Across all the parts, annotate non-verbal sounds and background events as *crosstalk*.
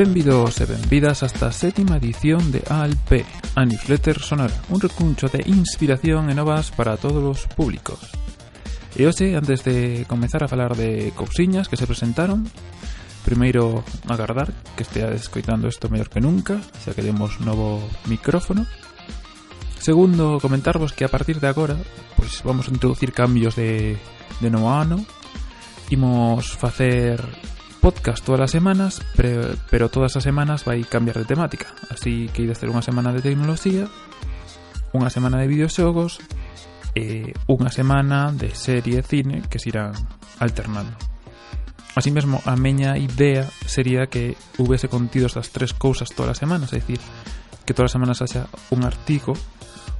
Benvidos e benvidas a esta sétima edición de ALP, a newsletter sonora, un recuncho de inspiración e novas para todos os públicos. E hoxe, antes de comezar a falar de cousiñas que se presentaron, primeiro agardar que estea escoitando isto mellor que nunca, xa que demos novo micrófono. Segundo, comentarvos que a partir de agora pois vamos a introducir cambios de, de novo ano, imos facer podcast todas as semanas, pero todas as semanas vai cambiar de temática. Así que ides ter unha semana de tecnoloxía, unha semana de videoxogos, e eh, unha semana de serie e cine que se irán alternando. Así mesmo, a meña idea sería que houvese contidos as tres cousas todas as semanas, é dicir, que todas as semanas haxa un artigo,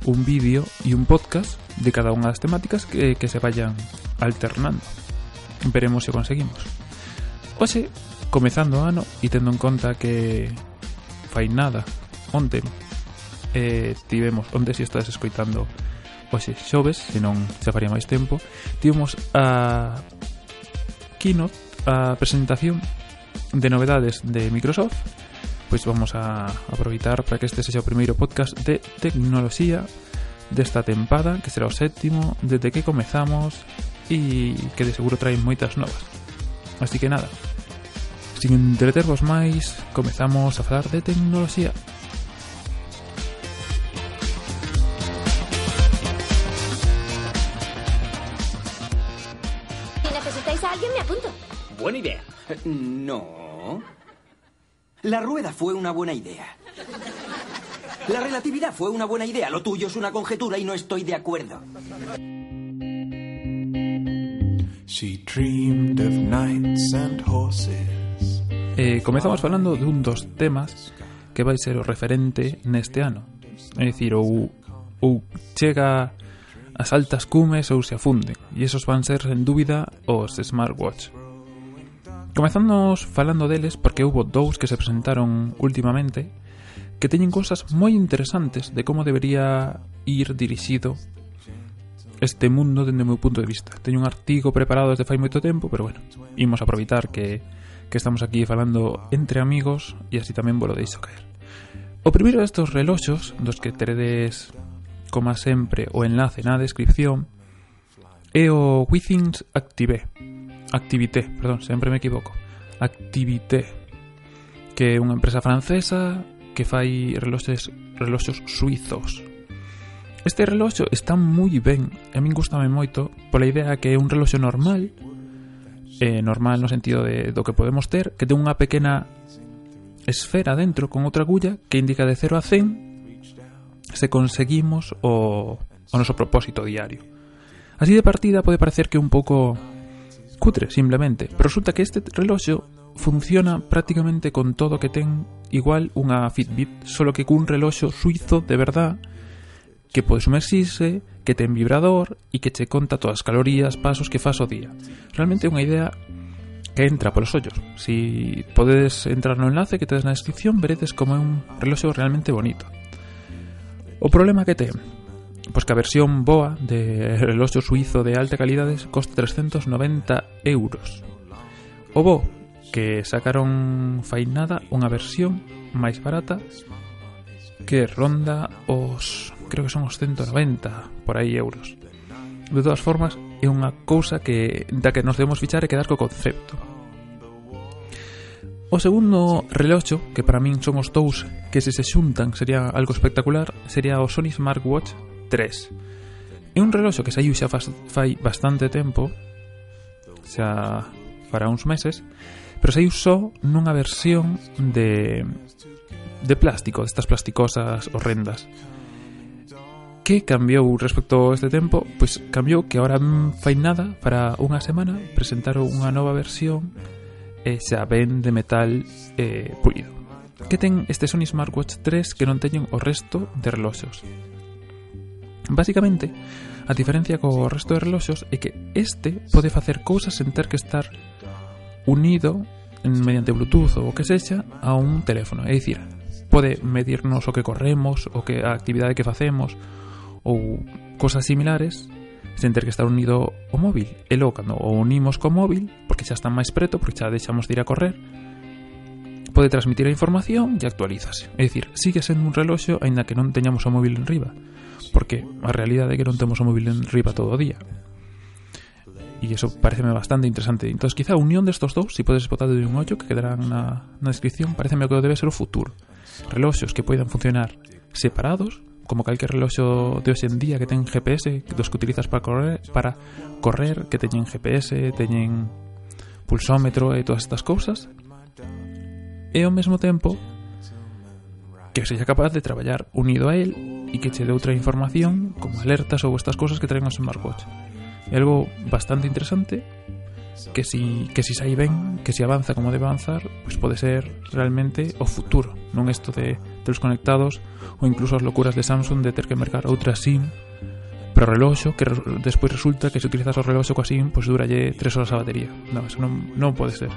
un vídeo e un podcast de cada unha das temáticas que, que se vayan alternando. Veremos se conseguimos. Oxe, comezando o ano e tendo en conta que fai nada onte eh, tivemos, onde si estás escoitando hoxe xoves, senón xa faría máis tempo, tivemos a keynote, a presentación de novedades de Microsoft, pois vamos a aproveitar para que este sexa o primeiro podcast de tecnoloxía desta tempada, que será o sétimo desde que comezamos e que de seguro traen moitas novas. Así que nada, Sin entretervos máis, comezamos a falar de tecnoloxía. Si necesitáis a alguien, me apunto. Buena idea. No. La rueda fue una buena idea. La relatividad fue una buena idea. Lo tuyo es una conjetura y no estoy de acuerdo. She dreamed of knights and horses. Eh, comezamos falando dun dos temas que vai ser o referente neste ano. É dicir, ou, ou chega as altas cumes ou se afunden, e esos van ser, sen dúbida, os smartwatch. Comezamos falando deles porque houve dous que se presentaron últimamente que teñen cousas moi interesantes de como debería ir dirixido este mundo dende o meu punto de vista. Teño un artigo preparado desde fai moito tempo, pero bueno, imos aproveitar que que estamos aquí falando entre amigos e así tamén volo deixo caer. O primeiro destes reloxos, dos que teredes como sempre o enlace na descripción, é o Withings Active. Activité, perdón, sempre me equivoco. Activité, que é unha empresa francesa que fai reloxes, reloxos suizos. Este reloxo está moi ben, a min gustame moito pola idea que é un reloxo normal, eh, normal no sentido de do que podemos ter, que ten unha pequena esfera dentro con outra agulla que indica de 0 a 100 se conseguimos o, o noso propósito diario. Así de partida pode parecer que un pouco cutre, simplemente, pero resulta que este reloxo funciona prácticamente con todo que ten igual unha Fitbit, solo que cun reloxo suizo de verdad que pode sumerxirse, que ten vibrador e que che conta todas as calorías, pasos que faz o día. Realmente é unha idea que entra polos ollos. Si podedes entrar no enlace que tedes na descripción, veredes como é un reloxo realmente bonito. O problema que ten, pois que a versión boa de reloxo suizo de alta calidade costa 390 euros. O bo, que sacaron fai nada unha versión máis barata que ronda os creo que son os 190 por aí euros. De todas formas, é unha cousa que da que nos debemos fichar e quedar co concepto. O segundo reloxo, que para min son os dous que se se xuntan sería algo espectacular, sería o Sony Smartwatch 3. É un reloxo que saiu xa fai bastante tempo, xa para uns meses, pero saiu só nunha versión de de plástico, destas plasticosas horrendas que cambiou respecto a este tempo? Pois cambiou que ahora fai nada para unha semana presentaron unha nova versión e xa ven de metal eh, pulido. Que ten este Sony Smartwatch 3 que non teñen o resto de reloxos? Básicamente, a diferencia co resto de reloxos é que este pode facer cousas sen ter que estar unido mediante Bluetooth ou o que sexa a un teléfono. É dicir, pode medirnos o que corremos, o que a actividade que facemos, ou cosas similares sen ter que estar unido ao móvil. E logo, cando o unimos co móvil, porque xa está máis preto, porque xa deixamos de ir a correr, pode transmitir a información e actualízase. É dicir, sigue sendo un reloxo aínda que non teñamos o móvil en riba, porque a realidade é que non temos o móvil en riba todo o día. E iso pareceme bastante interesante. Entón, quizá a unión destos dous, se si podes botar de un ollo que quedarán na, na descripción, pareceme que debe ser o futuro. Reloxos que poidan funcionar separados, como calquer reloxo de hoxe en día que ten GPS, dos que utilizas para correr, para correr que teñen GPS, teñen pulsómetro e todas estas cousas. E ao mesmo tempo que sexa capaz de traballar unido a él e que che dé outra información como alertas ou estas cousas que traen o smartwatch. É algo bastante interesante que si, que si sai ben, que si avanza como debe avanzar, pois pues pode ser realmente o futuro, non isto de telos conectados ou incluso as locuras de Samsung de ter que mercar outra SIM pero o que despois resulta que se utilizas o reloxo coa SIM pois duralle 3 horas a batería non, eso non, non pode ser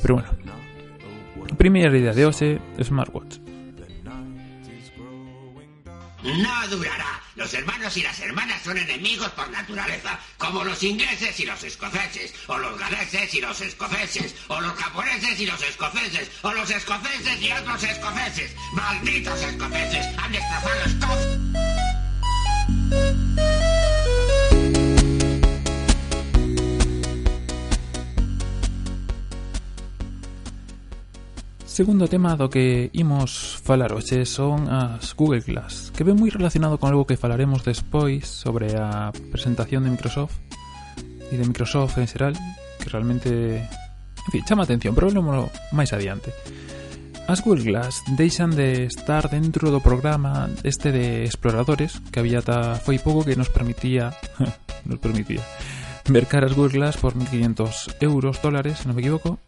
pero bueno Primeira idea de hoxe, Smartwatch. No durará. Los hermanos y las hermanas son enemigos por naturaleza, como los ingleses y los escoceses, o los galeses y los escoceses, o los japoneses y los escoceses, o los escoceses y otros escoceses. ¡Malditos escoceses! ¡Han destrozado Escocia! Segundo tema do que imos falar hoxe son as Google Glass, que ven moi relacionado con algo que falaremos despois sobre a presentación de Microsoft e de Microsoft en xeral, que realmente, en fin, chama atención, pero vemos máis adiante. As Google Glass deixan de estar dentro do programa este de exploradores que había ata foi pouco que nos permitía *laughs* nos permitía mercar as Google Glass por 1500 euros, dólares, se non me equivoco,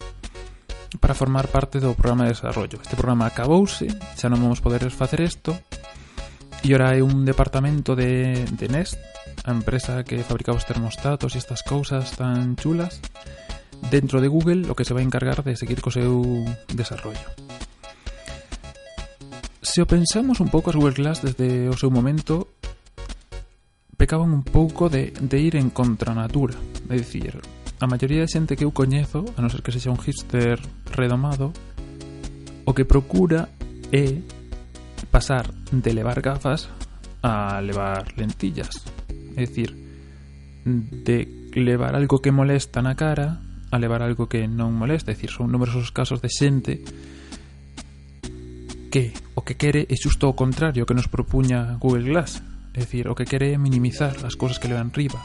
para formar parte do programa de desarrollo. Este programa acabouse, xa non vamos poder facer isto, e ora hai un departamento de, de Nest, a empresa que fabricaba os termostatos e estas cousas tan chulas, dentro de Google o que se vai encargar de seguir co seu desarrollo. Se o pensamos un pouco as Google Glass desde o seu momento, pecaban un pouco de, de ir en contra natura. É dicir, a maioría de xente que eu coñezo, a non ser que sexa un hipster redomado, o que procura é pasar de levar gafas a levar lentillas. É dicir, de levar algo que molesta na cara a levar algo que non molesta. É dicir, son numerosos casos de xente que o que quere é xusto o contrario que nos propuña Google Glass. É dicir, o que quere é minimizar as cousas que levan riba.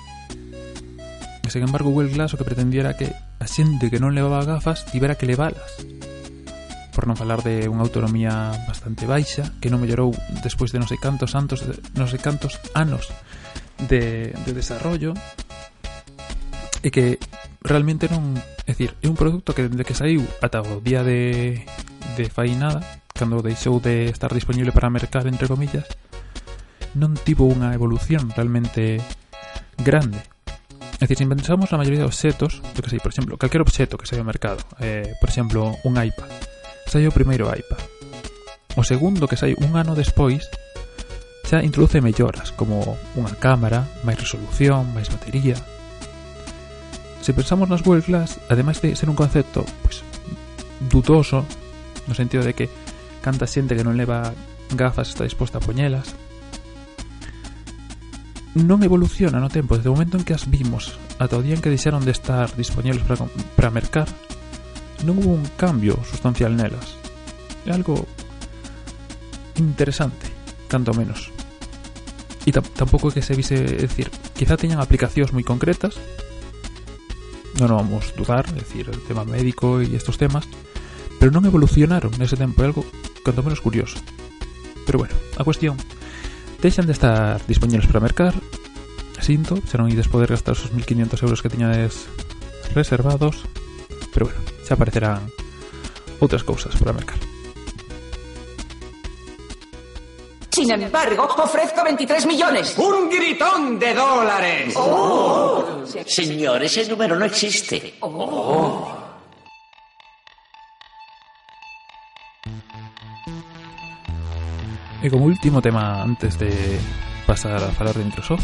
E sen embargo Google Glass o que pretendía era que a xente que non levaba gafas tivera que levalas por non falar de unha autonomía bastante baixa que non mellorou despois de non sei cantos santos, non sei cantos anos de, de desarrollo e que realmente non é dicir, é un produto que dende que saiu ata o día de, de fai nada, cando deixou de estar disponible para mercado entre comillas non tivo unha evolución realmente grande. Es decir, si inventamos la mayoría de objetos, yo que sé, por exemplo, calquer obxeto que saia ao mercado, eh, por exemplo, un iPad, sai o primeiro iPad. O segundo que sai un ano despois xa introduce melloras como unha cámara, máis resolución, máis batería. Se pensamos nas Google Glass, ademais de ser un concepto pois, dudoso, no sentido de que canta xente que non leva gafas está disposta a poñelas, non evoluciona no tempo desde o momento en que as vimos ata o día en que deixaron de estar disponibles para, para mercar non hubo un cambio sustancial nelas. É algo interesante tanto menos. E tampouco é que se vise decir, quizá teñan aplicacións moi concretas non vamos dudar é decir, el tema médico e estos temas pero non evolucionaron nese tempo é algo canto menos curioso. Pero bueno, a cuestión deixan de estar disponibles para mercar sinto, xa non ides poder gastar os 1500 euros que tiñades reservados pero bueno, xa aparecerán outras cousas para mercar Sin embargo, ofrezco 23 millones. ¡Un gritón de dólares! Oh. Señor, ese número no existe. Oh. E como último tema antes de pasar a falar de Microsoft,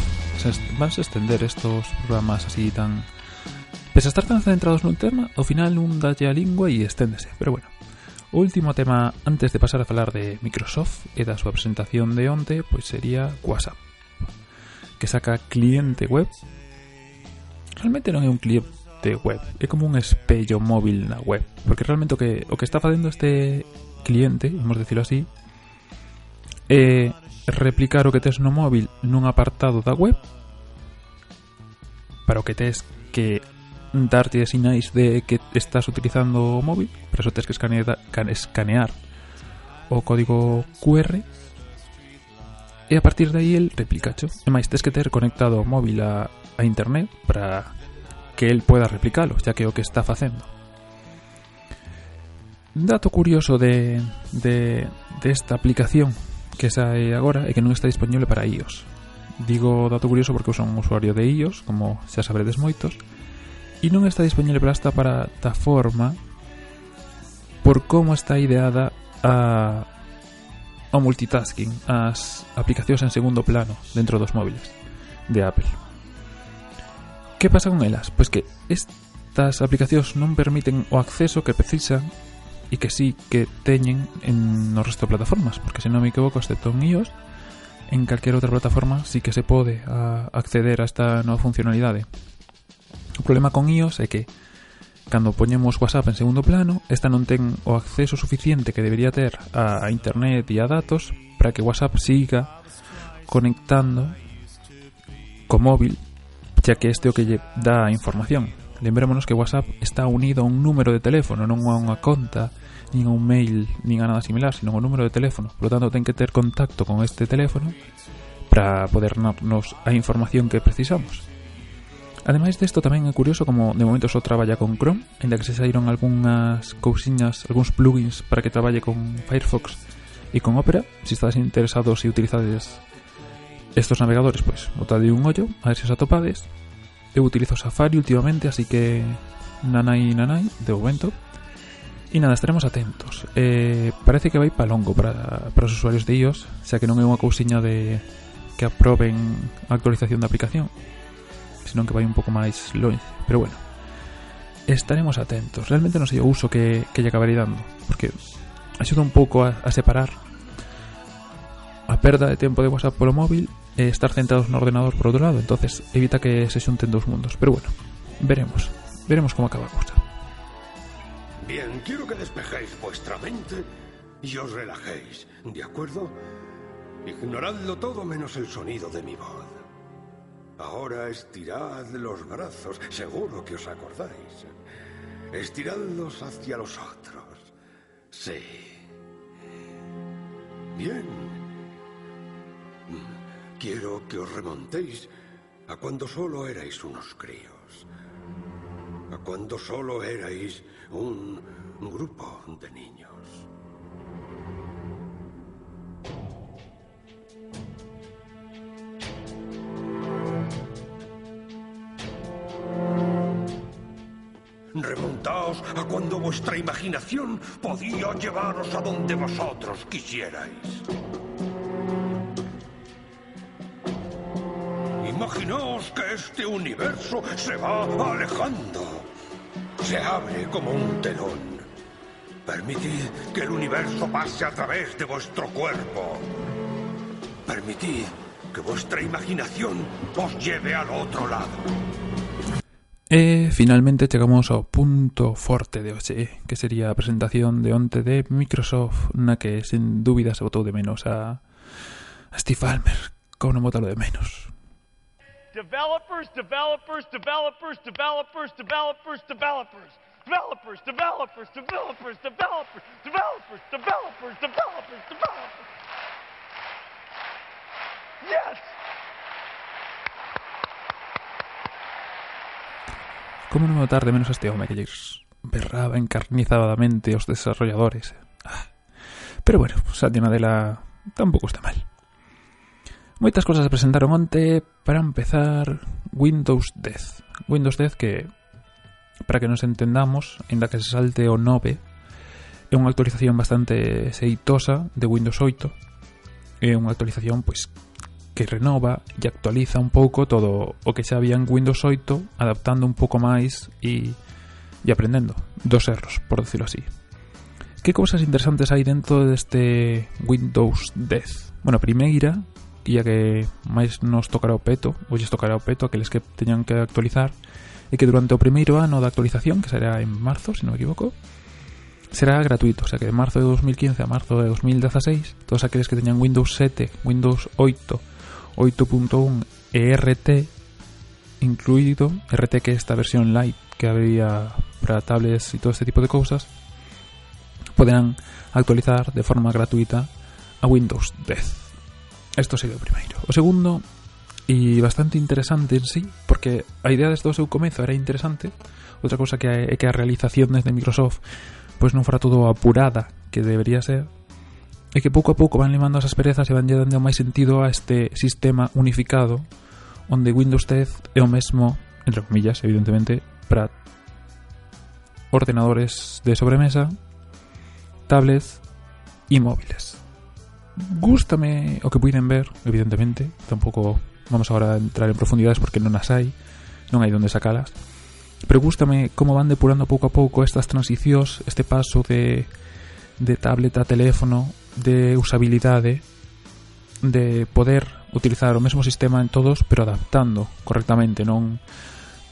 vas a estender estos programas así tan... Pese a estar tan centrados nun tema, ao final un dalle a lingua e esténdese, pero bueno. O último tema antes de pasar a falar de Microsoft e da súa presentación de onte, pois sería WhatsApp, que saca cliente web. Realmente non é un cliente web. É como un espello móvil na web. Porque realmente o que, o que está facendo este cliente, vamos decirlo así, é replicar o que tes no móvil nun apartado da web para o que tes que darte sinais de que estás utilizando o móvil para eso tes que escanear, escanear o código QR e a partir de aí el replicacho. E máis tes que ter conectado o móvil a, a internet para que el pueda replicalo xa que é o que está facendo. Dato curioso de, de, de esta aplicación que sae agora é que non está disponible para iOS. Digo dato curioso porque eu son un usuario de iOS, como xa sabredes moitos, e non está disponible para esta plataforma por como está ideada a ao multitasking, as aplicacións en segundo plano dentro dos móviles de Apple. Que pasa con elas? Pois que estas aplicacións non permiten o acceso que precisan e que sí que teñen en no resto de plataformas, porque se non me equivoco, excepto en iOS, en calquera outra plataforma sí que se pode a, acceder a esta nova funcionalidade. O problema con iOS é que cando poñemos WhatsApp en segundo plano, esta non ten o acceso suficiente que debería ter a, a internet e a datos para que WhatsApp siga conectando co móvil, xa que este o que lle dá a información. Lembrémonos que WhatsApp está unido a un número de teléfono, non a unha conta, nin a un mail, nin a nada similar, sino a un número de teléfono. Por lo tanto, ten que ter contacto con este teléfono para poder darnos a información que precisamos. Ademais desto tamén é curioso como de momento só traballa con Chrome, ainda que se saíron algunhas cousiñas, algúns plugins para que traballe con Firefox e con Opera. Se estás interesados e utilizades estos navegadores, pois, botade un ollo, a ver se os atopades Eu utilizo Safari últimamente, así que nanai nanai de momento. E nada, estaremos atentos. Eh, parece que vai para longo para, para os usuarios de iOS, xa que non é unha cousiña de que aproben a actualización da aplicación, senón que vai un pouco máis longe. Pero bueno, estaremos atentos. Realmente non sei o uso que, que lle acabarei dando, porque axuda un pouco a, a separar a perda de tempo de WhatsApp polo móvil e estar centrados no ordenador por outro lado, entonces evita que se xunten dous mundos. Pero bueno, veremos. Veremos como acaba a cousa. Bien, quiero que despejéis vuestra mente y os relajéis, ¿de acuerdo? Ignoradlo todo menos el sonido de mi voz. Ahora estirad los brazos, seguro que os acordáis. Estiradlos hacia los otros. Sí. Bien. Quiero que os remontéis a cuando solo erais unos críos. A cuando solo erais un grupo de niños. Remontaos a cuando vuestra imaginación podía llevaros a donde vosotros quisierais. Imaginaos que este universo se va alejando. Se abre como un telón. Permitid que el universo pase a través de vuestro cuerpo. Permitid que vuestra imaginación os lleve al otro lado. E finalmente chegamos ao punto forte de hoxe, que sería a presentación de onte de Microsoft, na que sen dúbida se botou de menos a, a Steve Ballmer, como non botalo de menos. Developers, developers, developers, developers, developers, developers. Developers, developers, developers, developers, developers, developers, developers, developers. Yes! Como non notar de menos a este home que berraba encarnizadamente os desarrolladores. Ah. Pero bueno, Satya Nadella tampouco está mal. Moitas cousas se presentaron onte para empezar Windows 10. Windows 10 que, para que nos entendamos, ainda que se salte o 9, é unha actualización bastante seitosa de Windows 8. É unha actualización pois que renova e actualiza un pouco todo o que xa había en Windows 8, adaptando un pouco máis e, e aprendendo dos erros, por decirlo así. Que cousas interesantes hai dentro deste Windows 10? Bueno, primeira ia que máis nos tocará o peto, ou lles tocará o peto aqueles que teñan que actualizar, e que durante o primeiro ano da actualización, que será en marzo, se non me equivoco, será gratuito, o sea que de marzo de 2015 a marzo de 2016, todos aqueles que teñan Windows 7, Windows 8, 8.1 e RT incluído, RT que é esta versión light que habría para tablets e todo este tipo de cousas, poderán actualizar de forma gratuita a Windows 10. Esto sería o primeiro. O segundo, e bastante interesante en sí, porque a idea desde o seu comezo era interesante, outra cousa que é que a realización desde Microsoft pois non fora todo apurada que debería ser, e que pouco a pouco van limando as asperezas e van lle dando máis sentido a este sistema unificado onde Windows 10 é o mesmo, entre comillas, evidentemente, para ordenadores de sobremesa, tablets e móviles. Gústame o que puiden ver, evidentemente. Tampouco vamos agora a entrar en profundidades porque non as hai, non hai onde sacalas. Pero gústame como van depurando pouco a pouco estas transicións, este paso de, de tablet a teléfono, de usabilidade, de poder utilizar o mesmo sistema en todos, pero adaptando correctamente, non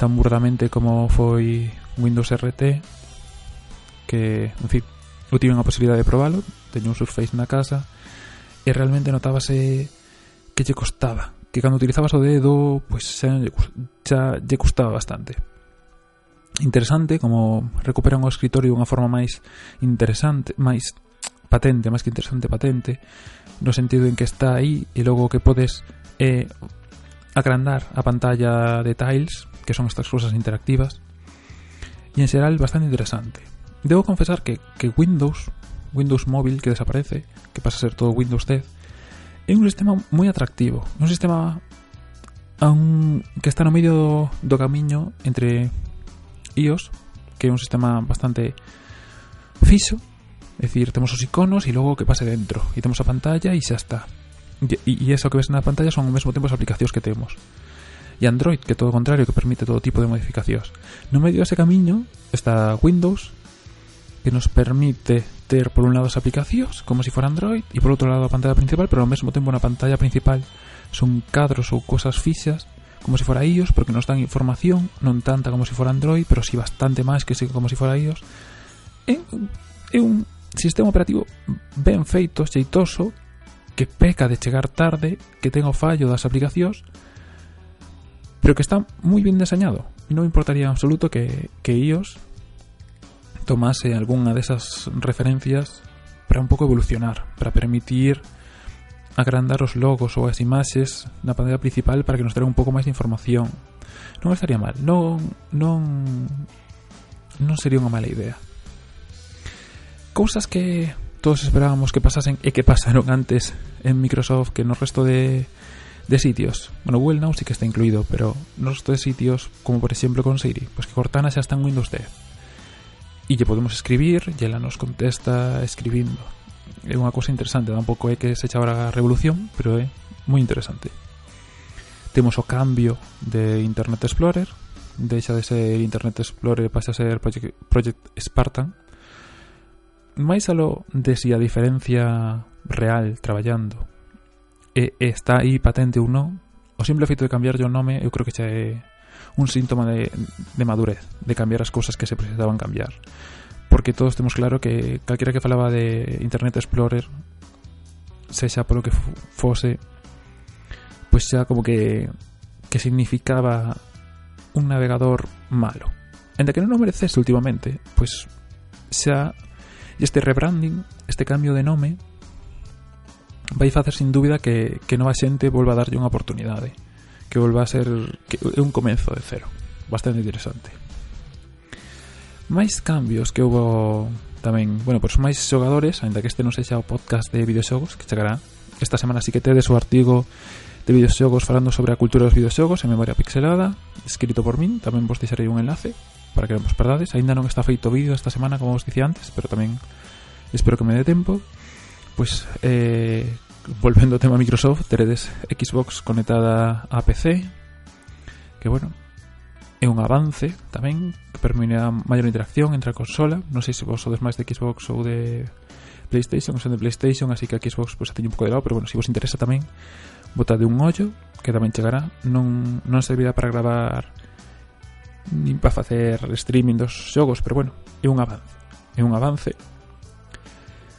tan burdamente como foi Windows RT que, en fin, eu tive unha posibilidade de probalo, teño un Surface na casa e realmente notábase que lle costaba, que cando utilizabas o dedo, pois xa lle, xa lle costaba bastante. Interesante como recuperan o escritorio unha forma máis interesante, máis patente, máis que interesante patente, no sentido en que está aí e logo que podes eh, agrandar a pantalla de tiles, que son estas cousas interactivas, e en xeral bastante interesante. Debo confesar que, que Windows Windows móvil que desaparece, que pasa a ser todo Windows 10, é un sistema moi atractivo, un sistema un, que está no medio do, do camiño entre iOS, que é un sistema bastante fixo, é dicir, temos os iconos e logo que pase dentro, e temos a pantalla e xa está. E, e, e eso que ves na pantalla son ao mesmo tempo as aplicacións que temos e Android, que todo o contrario, que permite todo tipo de modificacións. No medio dese camiño está Windows, que nos permite ter por un lado as aplicacións como se si fora Android e por outro lado a pantalla principal pero ao mesmo tempo na pantalla principal. Son cadros ou cosas fixas como se si fora iOS porque nos dan información non tanta como se si fora Android pero si bastante máis que como se si fora iOS. É, é un sistema operativo ben feito, xeitoso que peca de chegar tarde que ten o fallo das aplicacións pero que está moi ben deseñado e non importaría en absoluto que, que iOS tomase algunha desas referencias para un pouco evolucionar, para permitir agrandar os logos ou as imaxes na pantalla principal para que nos traga un pouco máis de información. Non estaría mal, non non non sería unha mala idea. Cousas que todos esperábamos que pasasen e que pasaron antes en Microsoft que no resto de de sitios. Bueno, Google Now sí que está incluído, pero no resto de sitios, como por exemplo con Siri, pois pues que Cortana xa está en Windows 10 e lle podemos escribir e ela nos contesta escribindo é unha cosa interesante un pouco é eh, que se chama a revolución pero é moi interesante. Temos o cambio de Internet Explorer deixa de ser Internet Explorer e pasa a ser Project, Project Spartan. Máis alo de si a diferencia real traballando e eh, está aí patente ou non o simple feito de cambiar o nome eu creo que xa é un síntoma de, de madurez, de cambiar as cousas que se precisaban cambiar. Porque todos temos claro que calquera que falaba de Internet Explorer, sexa polo que fose, pois xa como que, que significaba un navegador malo. Enda que non o mereces últimamente, pois xa este rebranding, este cambio de nome, vai facer sin dúbida que, que nova xente volva a darlle unha oportunidade. ¿eh? que volva a ser que é un comenzo de cero bastante interesante. Máis cambios que houve tamén, bueno, pois máis xogadores aínda que este non sexa o podcast de videoxogos que chegará. Esta semana si que tedes o artigo de videoxogos falando sobre a cultura dos videoxogos en memoria pixelada escrito por min, tamén vos deixarei un enlace para que non vos perdades. Aínda non está feito o vídeo esta semana como vos dicía antes pero tamén espero que me dé tempo. Pois eh, volvendo ao tema Microsoft, teredes Xbox conectada a PC, que bueno, é un avance tamén que permite a maior interacción entre a consola. Non sei se vos sodes máis de Xbox ou de PlayStation, son de PlayStation, así que a Xbox pues, a teño un pouco de lado, pero bueno, se vos interesa tamén, botade un ollo, que tamén chegará. Non, non servirá para gravar nin para facer streaming dos xogos, pero bueno, é un avance. É un avance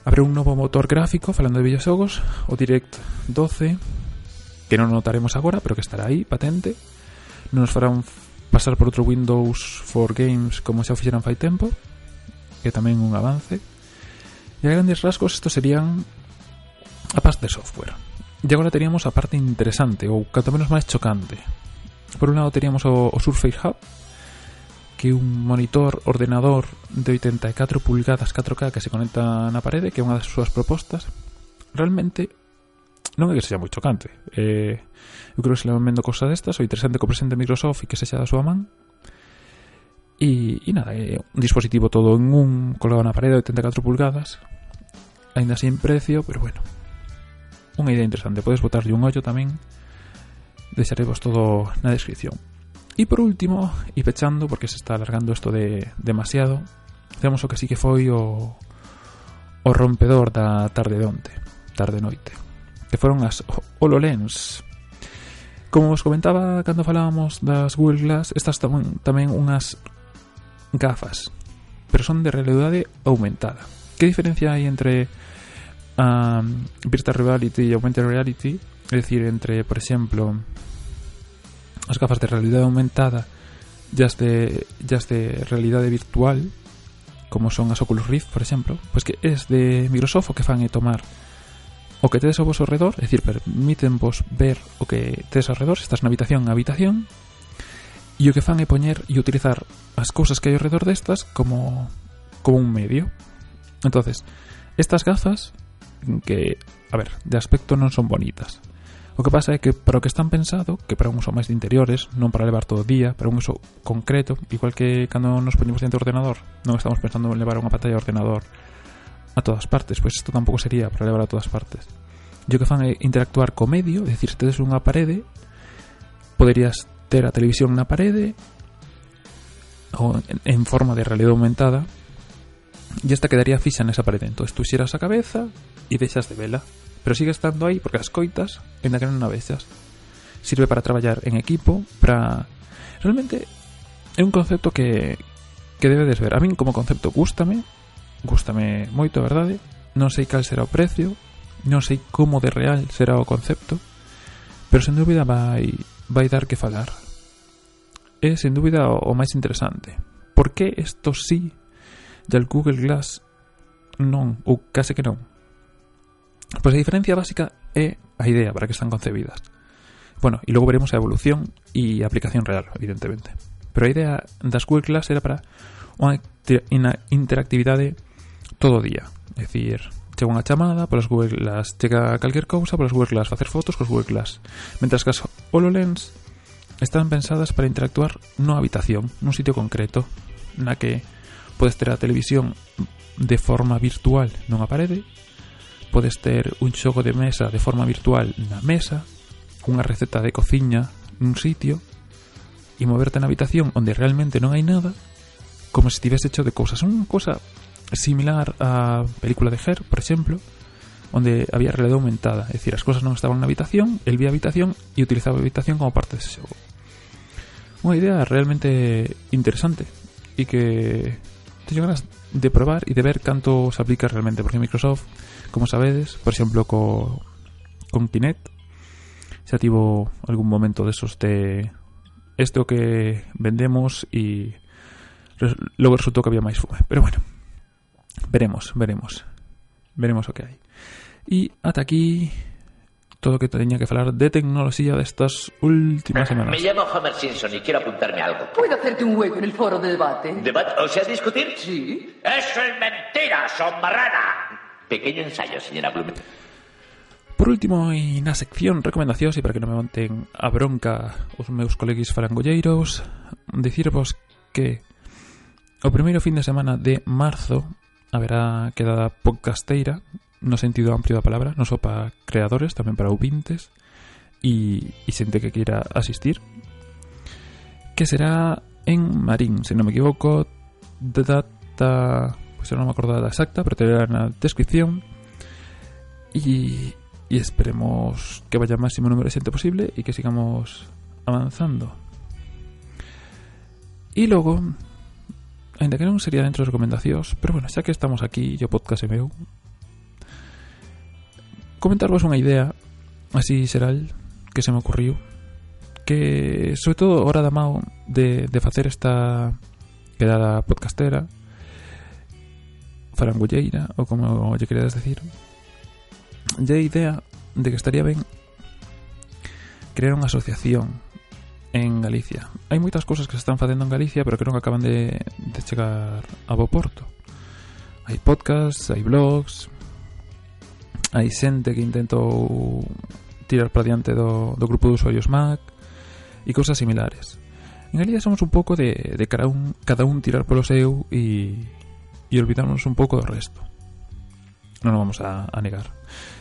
Abre un novo motor gráfico, falando de videoxogos, o Direct 12, que non notaremos agora, pero que estará aí, patente. Non nos farán pasar por outro Windows for Games como xa o fixeran fai tempo, que tamén un avance. E a grandes rasgos, isto serían a parte de software. E agora teríamos a parte interesante, ou canto menos máis chocante. Por un lado teríamos o, o Surface Hub, que un monitor ordenador de 84 pulgadas 4K que se conecta na parede, que é unha das súas propostas, realmente non é que sexa moi chocante. Eh, eu creo que se le van vendo cosas destas, o interesante que o presente Microsoft e que sexa da súa man, E, e nada, é un dispositivo todo en un colgado na parede de 84 pulgadas Ainda sin precio, pero bueno Unha idea interesante, podes botarlle un ollo tamén Deixaremos todo na descripción E por último, e pechando, porque se está alargando isto de demasiado, temos o que sí que foi o, o rompedor da tarde de onte, tarde-noite, que foron as HoloLens. Como os comentaba cando falábamos das Google Glass, estas tamén, tamén unhas gafas, pero son de realidade aumentada. Que diferencia hai entre a um, virtual reality e augmented reality? É dicir, entre, por exemplo, as gafas de realidade aumentada e as de, e as de realidade virtual como son as Oculus Rift, por exemplo, pois que es de Microsoft o que fan é tomar o que tedes ao vosso redor, é dicir, permiten vos ver o que tedes ao redor, se estás na habitación, na habitación, e o que fan é poñer e utilizar as cousas que hai ao redor destas como, como un medio. entonces estas gafas que, a ver, de aspecto non son bonitas, O que pasa é que para o que están pensado, que para un uso máis de interiores, non para levar todo o día, para un uso concreto, igual que cando nos poñemos dentro do ordenador, non estamos pensando en levar unha pantalla de ordenador a todas partes, pois isto tampouco sería para levar a todas partes. Yo que fan é interactuar co medio, é dicir, se tedes unha parede, poderías ter a televisión na parede ou en forma de realidade aumentada e esta quedaría fixa nesa parede. Entón, tú xeras a cabeza e deixas de vela pero sigue estando aí porque as coitas ainda que non navexas. Sirve para traballar en equipo, para... Realmente é un concepto que, que debedes ver. A min como concepto gustame, gustame moito, a verdade. Non sei cal será o precio, non sei como de real será o concepto, pero sen dúbida vai, vai dar que falar. É sen dúbida o, o máis interesante. Por que isto sí del Google Glass non, ou case que non? Pois a diferencia básica é a idea para que están concebidas. Bueno, e logo veremos a evolución e a aplicación real, evidentemente. Pero a idea das Google Class era para unha interactividade todo o día. É dicir, chega unha chamada, polas Google Glass chega calquer cousa, polas Google Glass facer fotos cos Google Glass. Mentras que as HoloLens están pensadas para interactuar nunha habitación, nun sitio concreto, na que podes ter a televisión de forma virtual nunha parede podes ter un xogo de mesa de forma virtual na mesa, unha receta de cociña nun sitio e moverte na habitación onde realmente non hai nada como se estivese hecho de cousas. Unha cousa similar á película de Her, por exemplo, onde había realidade aumentada, é dicir, as cousas non estaban na habitación, el vía a habitación e utilizaba habitación como parte dese xogo. Unha idea realmente interesante e que tengo ganas de probar y de ver cuánto se aplica realmente, porque Microsoft, como sabéis, por ejemplo, con, con Kinect, se activó algún momento de esos de esto que vendemos y luego resultó que había más fume. Pero bueno, veremos, veremos. Veremos lo que hay. Y hasta aquí todo que teña que falar de tecnoloxía destas últimas semanas. Me llamo Homer Simpson y quero apuntarme a algo. Puedo hacerte un hueco en el foro de debate. ¿Debate? ¿O sea, discutir? Sí. Eso es mentira, son marrana. Pequeño ensayo, señora Blumen. Por último, e na sección recomendacións e para que non me monten a bronca os meus coleguis farangolleiros, dicirvos que o primeiro fin de semana de marzo haberá quedada podcasteira no sentido amplio da palabra, non só para creadores, tamén para ouvintes e, e xente que queira asistir que será en Marín, se non me equivoco, de data, pois pues non me acordo da exacta, pero terá na descripción. E, e esperemos que vaya máximo número de xente posible e que sigamos avanzando. E logo, ainda que non sería dentro das recomendacións, pero bueno, xa que estamos aquí, yo podcast e meu, comentarvos unha idea así xeral que se me ocurriu que sobre todo hora da mao de, de facer esta quedada podcastera farangulleira ou como lle queredes decir lle idea de que estaría ben crear unha asociación en Galicia. Hai moitas cousas que se están facendo en Galicia, pero que non acaban de, de chegar a bo porto. Hai podcasts, hai blogs, hai xente que intentou tirar para diante do, do grupo de usuarios Mac e cousas similares. En realidad somos un pouco de, de cada, un, cada un tirar polo seu e, e olvidarnos un pouco do resto. Non o vamos a, a negar.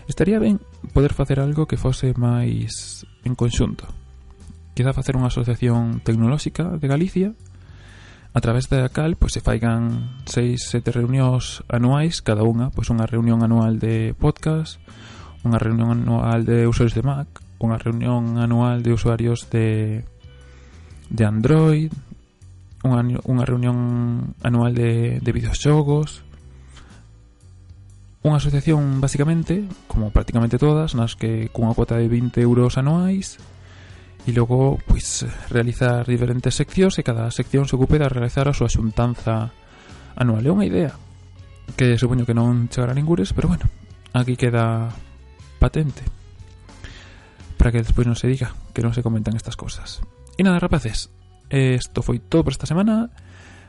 Estaría ben poder facer algo que fose máis en conxunto. Quizá facer unha asociación tecnolóxica de Galicia a través da cal pois se faigan seis, sete reunións anuais, cada unha, pois unha reunión anual de podcast, unha reunión anual de usuarios de Mac, unha reunión anual de usuarios de de Android, unha, unha reunión anual de, de videoxogos, unha asociación basicamente, como prácticamente todas, nas que cunha cuota de 20 euros anuais e logo pois realizar diferentes seccións e cada sección se ocupe de realizar a súa xuntanza anual. É unha idea que supoño que non chegará a ningures, pero bueno, aquí queda patente para que despois non se diga que non se comentan estas cousas. E nada, rapaces, isto foi todo por esta semana.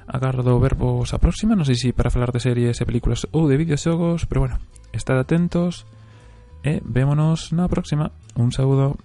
Agardo verbos a próxima, non sei se para falar de series e películas ou de videoxogos, pero bueno, estad atentos e vémonos na próxima. Un saúdo.